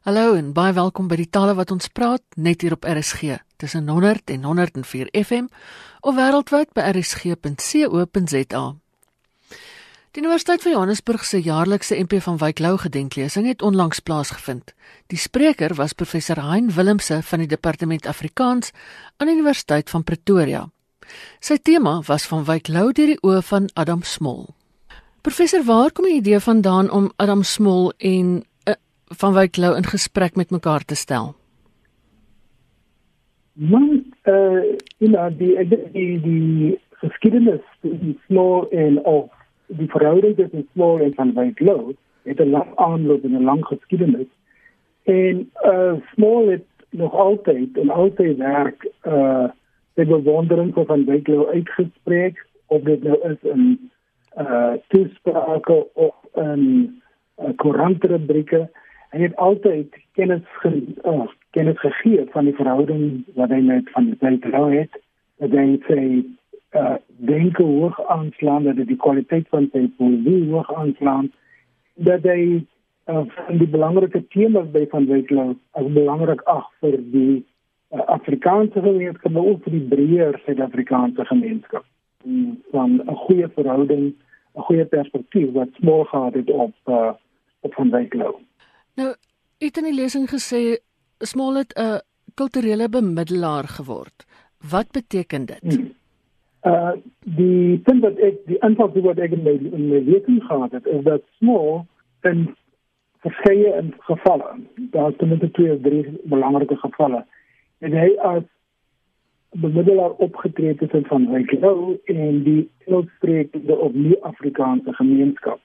Hallo en baie welkom by die tale wat ons praat net hier op RSG tussen 100 en 104 FM of wêreldwyd by rsg.co.za. Die Universiteit van Johannesburg se jaarlikse MP van Wyk Lou gedenklesing het onlangs plaasgevind. Die spreker was professor Hein Willemse van die Departement Afrikaans aan die Universiteit van Pretoria. Sy tema was van Wyk Lou deur die oë van Adam Smol. Professor, waar kom die idee vandaan om Adam Smol en van Wyk Lou in gesprek met mekaar te stel? Man, eh uh, in die die die geskiedenis die small en of die verhouding tussen small en van Wyk Lou het 'n lang aanloop en 'n lang geskiedenis. En eh uh, small het nog altyd en altyd werk eh uh, die bewondering van Wyk Lou uitgespreek of dit nou is eh uh, toesprake of in uh, koerantrubrieke hy het altyd kennis ge, oh, kennis gegee van die verhouding wat hy met van die gehou het dat hy sê uh denke hoog aanslaan dat die kwaliteit van sy poesie hoog aanslaan dat hy uh, die belangrike temas by van Wyklou as belangrik ag vir die uh, Afrikaanse gemeenskap maar ook vir die breër Suid-Afrikaanse gemeenskap. Van 'n goeie verhouding 'n goeie perspektief wat smal gehad het op uh, op van Wyklou Nou, het in die lesing gesê Small het 'n kulturele bemiddelaar geword. Wat beteken dit? Hmm. Uh die punt wat ek die antwoord wat ek in my in my lesing gehad het is dat Small in verskeie in gevalle, daar is ten twee of drie belangrike gevalle, en hy as bemiddelaar opgetree tussen van Wyklou en die illustrerende of nie Afrikaanse gemeenskap.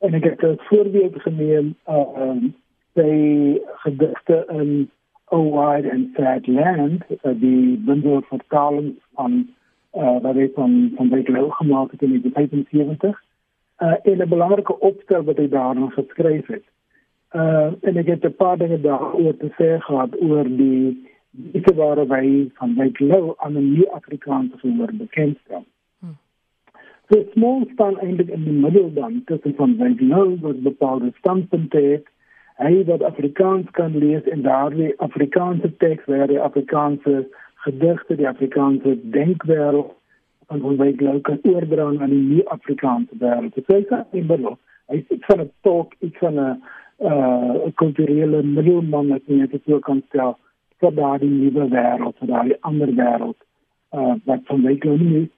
En ek het 'n voorbeeld geneem uh by gedigte in A Wide and Sad Land, uh, die bundel vertaling van uh wat hy van van Beethoven gemaak het in die 75. Uh en 'n belangrike opstel wat hy daarin geskryf het. Uh en ek het 'n paar dinge daaroor te sê gehad oor die wy van Beethoven aan 'n nuwe Afrikaanse humor bekend staan. Small span eintlik in die middel dan tussen van Weidlou wat bepaalde standpunte het. Hy wat Afrikaans kan lees en daardie Afrikaanse teks die Afrikaanse gedigte, die Afrikaanse denkwêreld van van Weidlou kan oordra aan die nie Afrikaanse wêreld. So hy sê in middel. Hy sê van 'n tolk, iets van 'n uh kulturele middelman wat net so kan stel vir daardie nuwe wêreld, vir daardie ander wêreld uh, wat van Wyk nie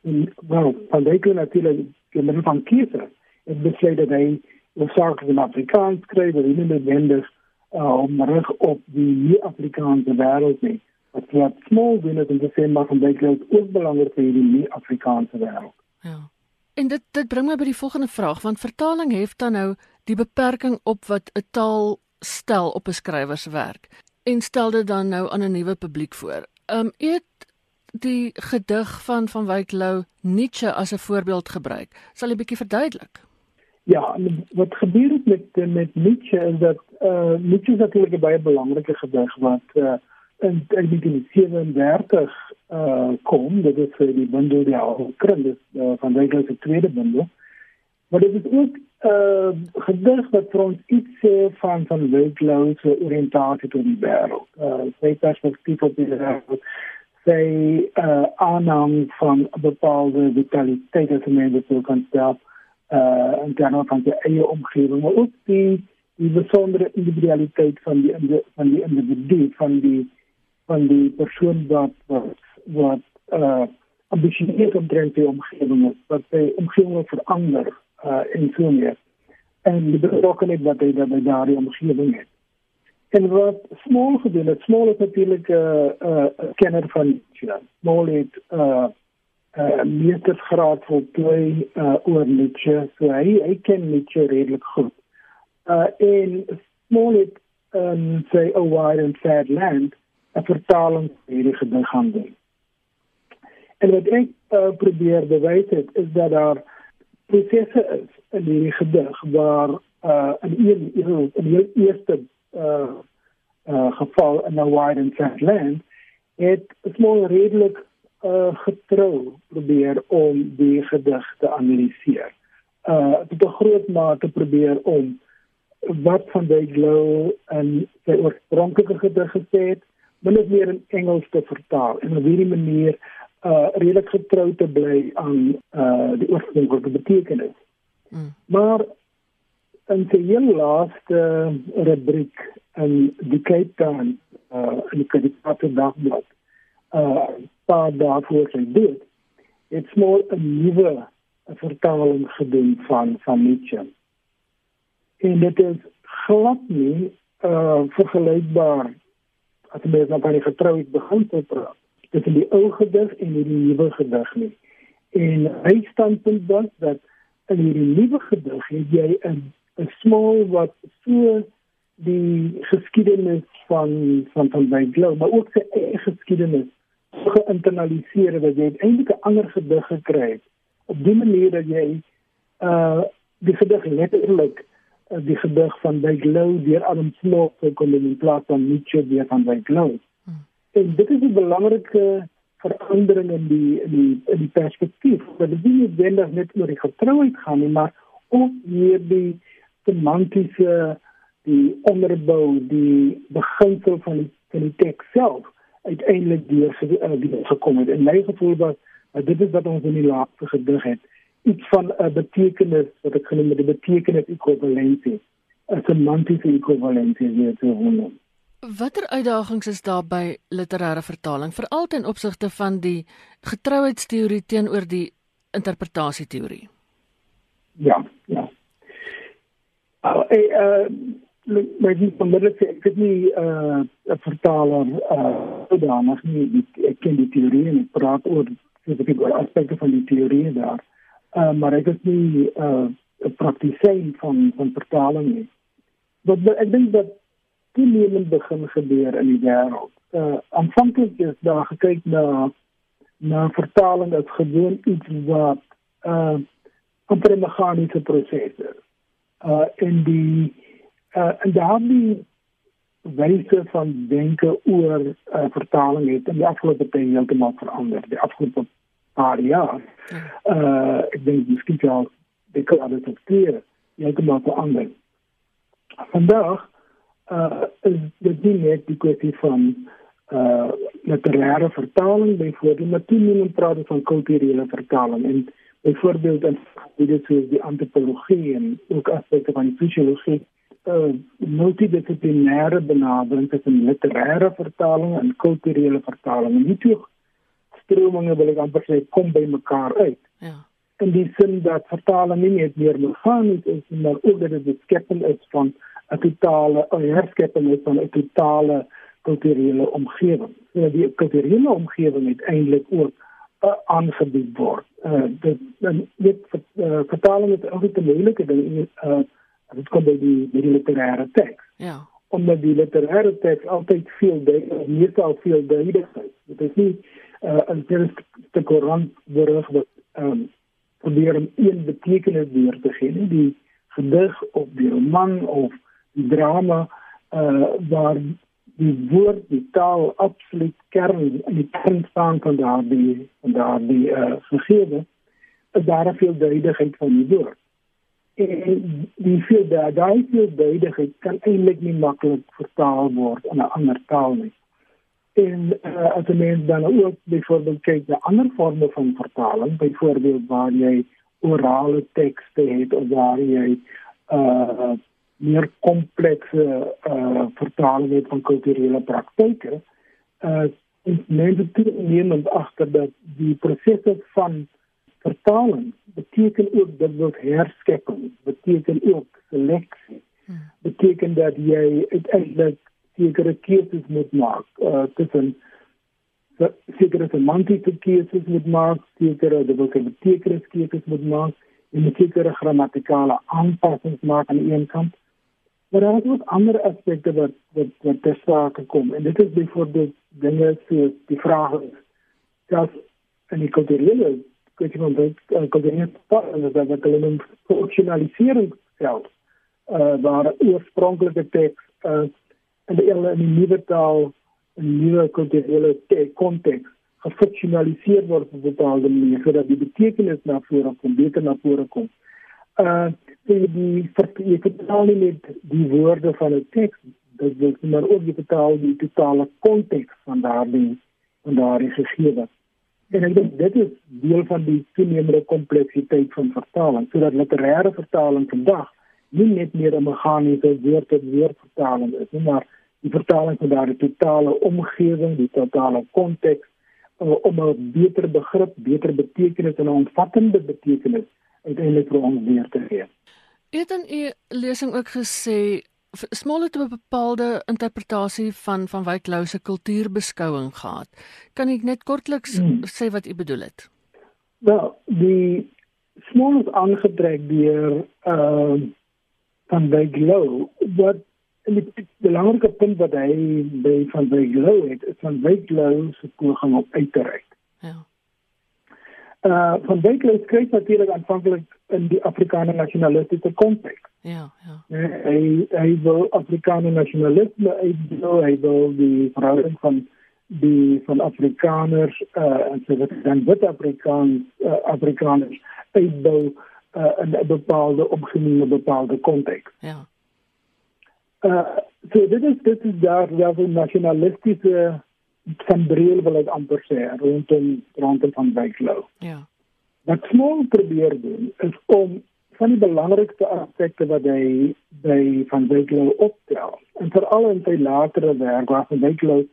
wel van Wyk natuurlik die middel van kiese het besluit dat hy oorsake in Afrikaans skryf en nie noodwendig uh, om reg op die nie Afrikaanse wêreld nie. Wat wat smal binne in die same maar van Wyk ook belangrik vir die nie Afrikaanse wêreld ja. En dit dit bring my by die volgende vraag want vertaling het dan nou die beperking op wat 'n taal stel op 'n skrywer se werk en stel dit dan nou aan 'n nuwe publiek voor. Ehm um, eet die gedig van van Wyk Lou Nietzsche as 'n voorbeeld gebruik. Sal jy bietjie verduidelik? Ja, wat gebeur het met met Nietzsche is dat eh uh, Nietzsche natuurlik 'n baie belangrike gedig wat eh uh, in 1937 eh uh, kom, dit is vir die bundel die is uh, van Wyk Lou se tweede bundel. Maar dit is ook 'n uh, gedig wat vir ons iets sê van van Wyk Lou se oriëntasie tot die wêreld. Eh uh, sy perspektief op die wêreld sy uh aanhang van 'n bepaalde vitaliteit as 'n mens dit kan stel uh en dan van die eie omgewing maar ook die die besondere individualiteit van die van die individu van die van die persoon wat wat wat uh ambisieus omtrent die omgewing is wat sy omgewing verander uh in so meer. En die betrokkenheid wat hy by daardie omgewing het En wat Small gedoen het, Small is natuurlijk een uh, uh, kenner van Nietzsche. Small heeft uh, uh, meestersgraad voltooi uh, over Nietzsche. So hij, kent Nietzsche redelijk goed. Uh, en Small heeft um, sy A Wide and Sad Land een vertaling van hierdie gedig gaan doen. En wat ek uh, probeer bewys het, is dat daar prosesse is in hierdie gedig waar uh, in een, in die eerste uh uh geval in 'n wide and flat land het smal redelik uh getrou probeer om die gedig te analiseer. Uh tot 'n groot mate probeer om wat van die glow en sy oorspronklike gedig gesê het, min of meer in Engels te vertaal en op hierdie manier uh redelik getrou te bly aan uh die oorspronklike betekenis. Mm. Maar in die heel laaste rubriek in die Cape Town uh die Kadipate dagblad uh paar dae voor sy dood het small 'n nuwe vertaling gedoen van van Nietzsche. En dit is glad nie uh vergelykbaar as jy nou van die getrouheid begin te praat tussen die ou gedig en die nuwe gedig nie. En hy standpunt was dat in hierdie nuwe gedig het jy 'n 'n smal wat so die geskiedenis van van van my glo, maar ook sy eie geskiedenis geïnternaliseer dat jy eintlik 'n ander gedig gekry het op die manier dat jy uh die gedig letterlik uh, die gedig van by glo deur Adam Smith kon in plaas van Nietzsche deur van by glo. Hmm. En dit is 'n belangrike verandering in die in die in die perspektief. Dat dit nie noodwendig net oor die getrouheid gaan nie, maar ook meer die semantiese die onderbou, die beginsel van die van die teks self uiteindelik deur uh, gekom het. En my gevoel was uh, dit is wat ons in die laaste gedig het, iets van 'n uh, betekenis wat ek genoem het die betekenis ekwivalensie, 'n semantiese ekwivalensie weer te hoor. Watter uitdagings is daar by literêre vertaling veral ten opsigte van die getrouheidsteorie teenoor die interpretasieteorie? Ja, ja. Uh, uh, maar die vanmiddag ek het nie 'n uh, vertaler uh danig nie ek ken die teorie en praat oor spesifieke aspekte van die teorie daar. Uh maar ek is nie 'n uh, praktisyn van van vertaling nie. Wat ek dink dat toenemend begin gebeur in die wêreld. Uh is daar gekyk na na vertaling as gewoon iets wat uh amper 'n meganiese proses is. Uh in die uh en daardie wyse van denke oor uh, vertaling het in die afgelope tyd heeltemal verander. Die afgelope paar jaar. Uh ek dink miskien al die kwaliteit van die teorie heeltemal verander. Vandag uh is dit nie net die kwessie van uh literêre vertaling byvoorbeeld maar toe men praat van kulturele vertaling en byvoorbeeld in dit soos die antropologie en ook aspekte van die sosiologie uh multidissiplinêre benadering tussen literêre vertaling en kulturele vertaling en die twee strominge wil ek amper sê kom by mekaar uit. Ja. In die sin dat vertaling nie net meer meganies is maar ook dat dit 'n skepping is van 'n totale herskepping is van 'n totale kulturele omgewing. So die kulturele omgewing het eintlik ook uh, aangebied word. Uh dit dit uh, vertaling is altyd 'n moeilike ding uh dit kom by die by die literêre teks. Ja. Omdat die literêre teks altyd veel duideliker, meestal veel duideliker is. Dit is nie uh 'n te Koran berig wat um, probeer om een betekenis weer te gee nie. Die gedig of die roman of die drama uh waar die woord die taal absoluut kern in die kern staan van daardie van daardie uh gegewe is daar van die woord. En die veel daar daai veel duidelikheid kan eintlik nie maklik vertaal word in 'n ander taal nie. En uh, as 'n mens dan ook byvoorbeeld kyk na ander forme van vertaling byvoorbeeld waar jy orale tekste het of waar jy uh meer komplekse uh vertalings van kulturele praktyke uh en mense neem en agter dat die prosesse van vertaling beteken ook dat dit herskepping beteken ook seleksie hmm. beteken dat jy uiteindelik sekere keuses moet maak uh tussen sekere semantiese keuses moet maak sekere dat jy betekenis keuses moet maak en sekere grammatikale aanpassings maak aan die een kant Maar daar is ook ander aspekte wat wat wat ter sprake kom. En dit is byvoorbeeld dinge soos die vraag dat in die kulturele kwessie van dit uh, kulturele partners dat wat hulle noem functionalisering self uh, waar oorspronklike teks uh, in die in die nuwe taal in die nuwe kulturele konteks gefunctionaliseer word op 'n bepaalde manier sodat die betekenis na vore kom beter na vore kom Uh die die jy vertaal nie net die woorde van 'n teks, dit wil maar ook jy vertaal die totale konteks van daardie van daardie gegewe. En ek dink dit is deel van die toenemende kompleksiteit van vertaling, sodat literêre vertaling vandag nie net meer 'n meganiese woord tot woord vertaling is maar die vertaling van daardie totale omgewing, die totale konteks uh, om 'n beter begrip, beter betekenis en 'n omvattende betekenis uiteindelik vir ons weer te gee. U het in u lesing ook gesê Smal het 'n bepaalde interpretasie van van Wyk Lou se kultuurbeskouing gehad. Kan ek net kortliks hmm. sê wat u bedoel het? Wel, die Smal is aangetrek deur ehm uh, van Wyk Lou wat en die belangrike punt wat hy by van Wyk Lou het, is van Wyk Lou se poging om uit te reik. Ja. Uh van Wyk Lou skryf natuurlik aanvanklik in die Afrikaner nasionalistiese konteks. Ja, ja. Hy hy wil Afrikaner nasionalisme uitbou, hy wil die verhouding van die van Afrikaners uh en so wat dan wit Afrikaans uh, Afrikaners uitbou uh, in 'n bepaalde omgewing, 'n bepaalde konteks. Ja. Uh so dit is dit is daar wel 'n nasionalistiese sambreel wil ek amper sê rondom rondom van Byklow. Ja. Wat Small probeer doen is om van die belangrikste aspekte wat hy by van Byklow optel en veral in sy latere werk waar van Byklow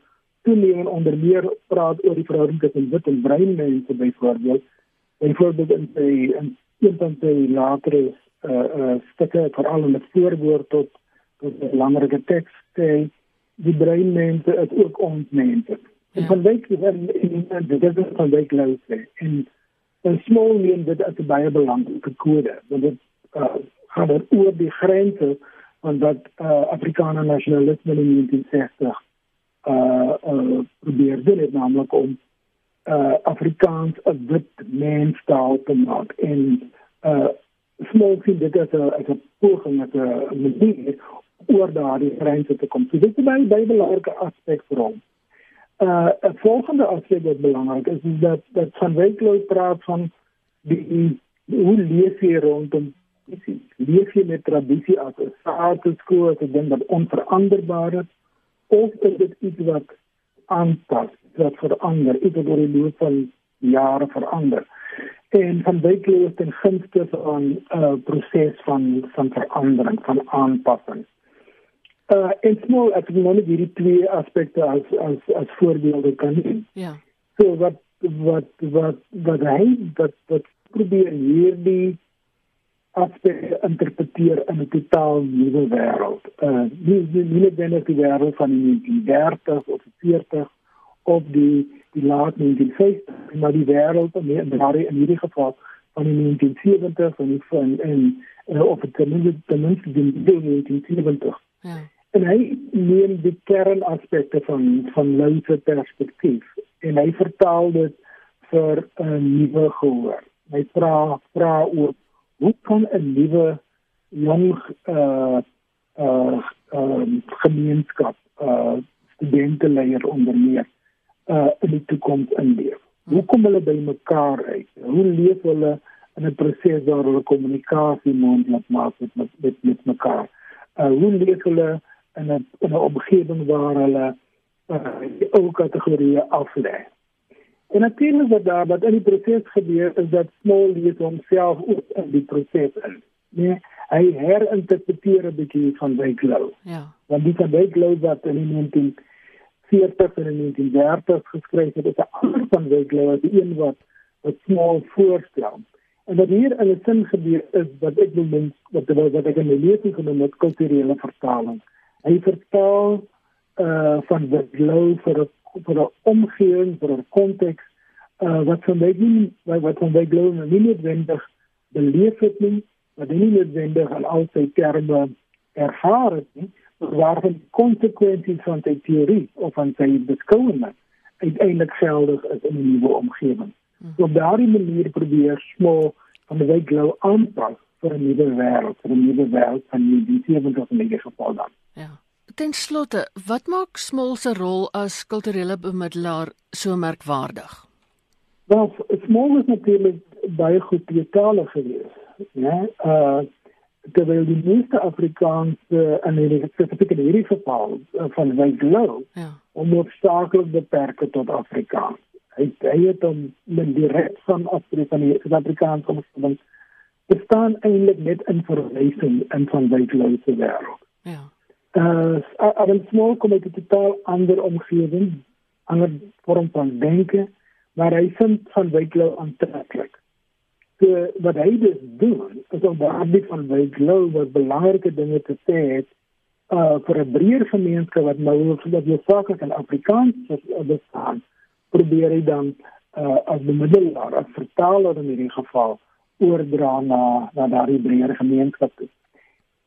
toenemend onder meer praat oor die verhouding tussen wit en bruin mense byvoorbeeld byvoorbeeld in sy in een van sy latere uh uh stukke veral in die voorwoord tot tot 'n belangrike teks sê die brein mense is ook ons mense. Ja. En van wyk is in in die dit is van wyk lou sê en 'n small mean dit is 'n baie belangrike kode want dit uh gaan oor die grense van wat uh Afrikaner nasionalisme in 1960 uh uh probeer doen het naamlik om uh Afrikaans 'n wit menstaal te maak en uh small sien dit as 'n as 'n poging as 'n manier oor daardie grense te kom. So dit is baie baie belangrike aspek vir hom. Uh 'n volgende aspek wat belangrik is is dat dat van Wyklou praat van die hoe leef jy rondom tradisie? Leef jy met tradisie as 'n status-quo as 'n ding wat onveranderbaar is of is dit iets wat aanpas, wat verander, iets wat oor die loop van jare verander? en van wykloos ten gunste van 'n uh, proses van van verandering, van aanpassing. Uh en small ek wil net hierdie twee aspekte as as as voorbeelde kan neem. Ja. So wat wat wat wat hy wat wat probeer hierdie aspekte interpreteer in 'n totaal nuwe wêreld. Uh nie nie nie net die wêreld van die 30 of 40 of die die laat 1950 maar die wêreld in daardie in hierdie geval van die 1970 en die van en uh, of het ten minste ten minste die 1970 ja en hy neem die kernaspekte van van lente perspektief en hy vertaal dit vir 'n nuwe gehoor hy vra vra oor hoe kan 'n nuwe jong uh uh um, gemeenskap uh studente leier onder meer uh in die toekoms inleef. Hoe kom hulle by mekaar uit? Hoe leef hulle in 'n proses waar hulle kommunikasie moontlik maak met met met, mekaar? Uh hoe leef hulle in 'n in 'n omgewing waar hulle uh die ou kategorieë aflê? En natuurlik wat daar wat in die proses gebeur is dat small lees homself ook in die proses in. Nee, hy herinterpreteer 'n bietjie van Wyklou. Ja. Want die van Wyklou wat in 19 40 en 1930 geskryf het, is 'n ander van Wegener as die een wat wat smal voorstel. En wat hier in 'n sin gebeur is wat ek noem wat wat, wat ek in die lesing genoem het kulturele vertaling. Hy vertaal uh van Wegener vir 'n vir 'n omgewing, vir 'n konteks uh wat van Wegener wat, wat van Wegener nie noodwendig beleef het nie, wat nie noodwendig al al sy terme ervaar het nie waarvan die konsekwensies van sy teorie of van sy beskouing uiteindelik geldig is in 'n nuwe omgewing. Hmm. So op daardie manier probeer Small van die wyk glo aanpas vir 'n nuwe wêreld, vir 'n nuwe wêreld van die 70 en 80 geval dan. Ja. Ten slotte, wat maak Small se rol as kulturele bemiddelaar so merkwaardig? Wel, Small is natuurlik baie goed teetalig geweest. né? Uh terwyl die meeste Afrikaanse in hierdie spesifieke in hierdie geval van Wyklou ja. onnoodsaaklik beperk tot Afrikaans. Hy hy het dan met die res van Afrikaans Afrikaans omstaan bestaan eintlik net in verwysing in van Wyklou se wêreld. Ja. Uh uh 'n small community totaal ander omgewing, ander vorm van denke, maar hy vind van Wyklou aantreklik so wat hy dus doen is om daardie van by glo wat belangrike dinge te sê het uh vir 'n breër gemeenskap wat nou dat jy sake kan Afrikaans bestaan probeer hy dan uh as bemiddelaar as vertaler in hierdie geval oordra na na daardie breër gemeenskap toe.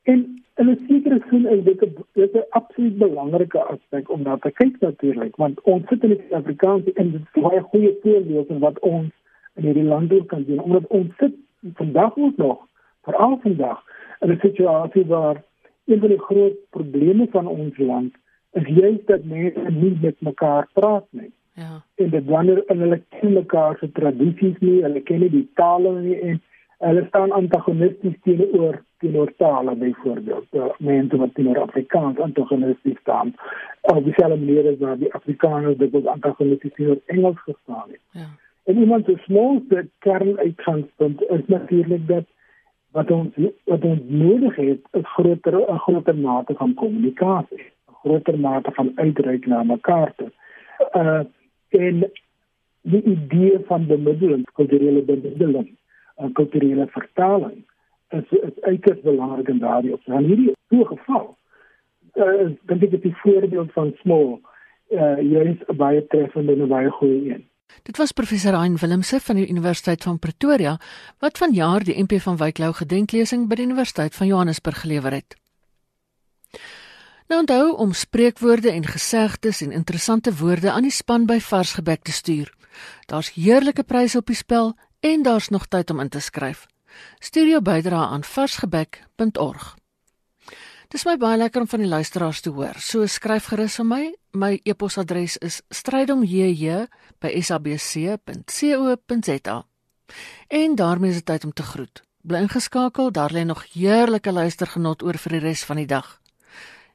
En in 'n sekere sin is dit 'n dit 'n absoluut belangrike aspek om na te kyk natuurlik want ons sit in die Afrikaans en dit is baie goeie voorbeeld van wat ons in hierdie land doen kan doen omdat ons sit vandag ook nog veral vandag in 'n situasie waar een van die groot probleme van ons land is juist dat mense nie met mekaar praat nie. Ja. En dit wanneer hulle ken mekaar se tradisies nie, hulle ken nie die tale nie en hulle staan antagonisties teenoor teenoor tale byvoorbeeld. Ja, mense wat teenoor Afrikaans antagonisties staan. Op dieselfde manier as wat die Afrikaners dit ook antagonisties teenoor Engels gestaan het. Ja. En iemand so small dat kern uitgangspunt is natuurlik dat wat ons wat ons nodig het is groter 'n groter mate van kommunikasie, 'n groter mate van uitreik na mekaar toe. Uh en die idee van bemiddeling, kulturele bemiddeling, 'n kulturele vertaling is is uiters belangrik in daardie op. Dan hierdie so geval. Uh dan dink ek die voorbeeld van small uh jy is baie treffend en baie goeie een. Dit was professor Hein Willemse van die Universiteit van Pretoria wat vanjaar die MP van Wyklou gedenklesing by die Universiteit van Johannesburg gelewer het. Nou onthou om spreekwoorde en gesegdes en interessante woorde aan die span by Varsgebek te stuur. Daar's heerlike pryse op die spel en daar's nog tyd om in te skryf. Stuur jou bydrae aan varsgebek.org. Dis my baie lekker om van die luisteraars te hoor. So skryf gerus vir my. My e-posadres is strydom@sabc.co.za. En daarmee is dit tyd om te groet. Bly ingeskakel, daar lê nog heerlike luistergenot oor vir die res van die dag.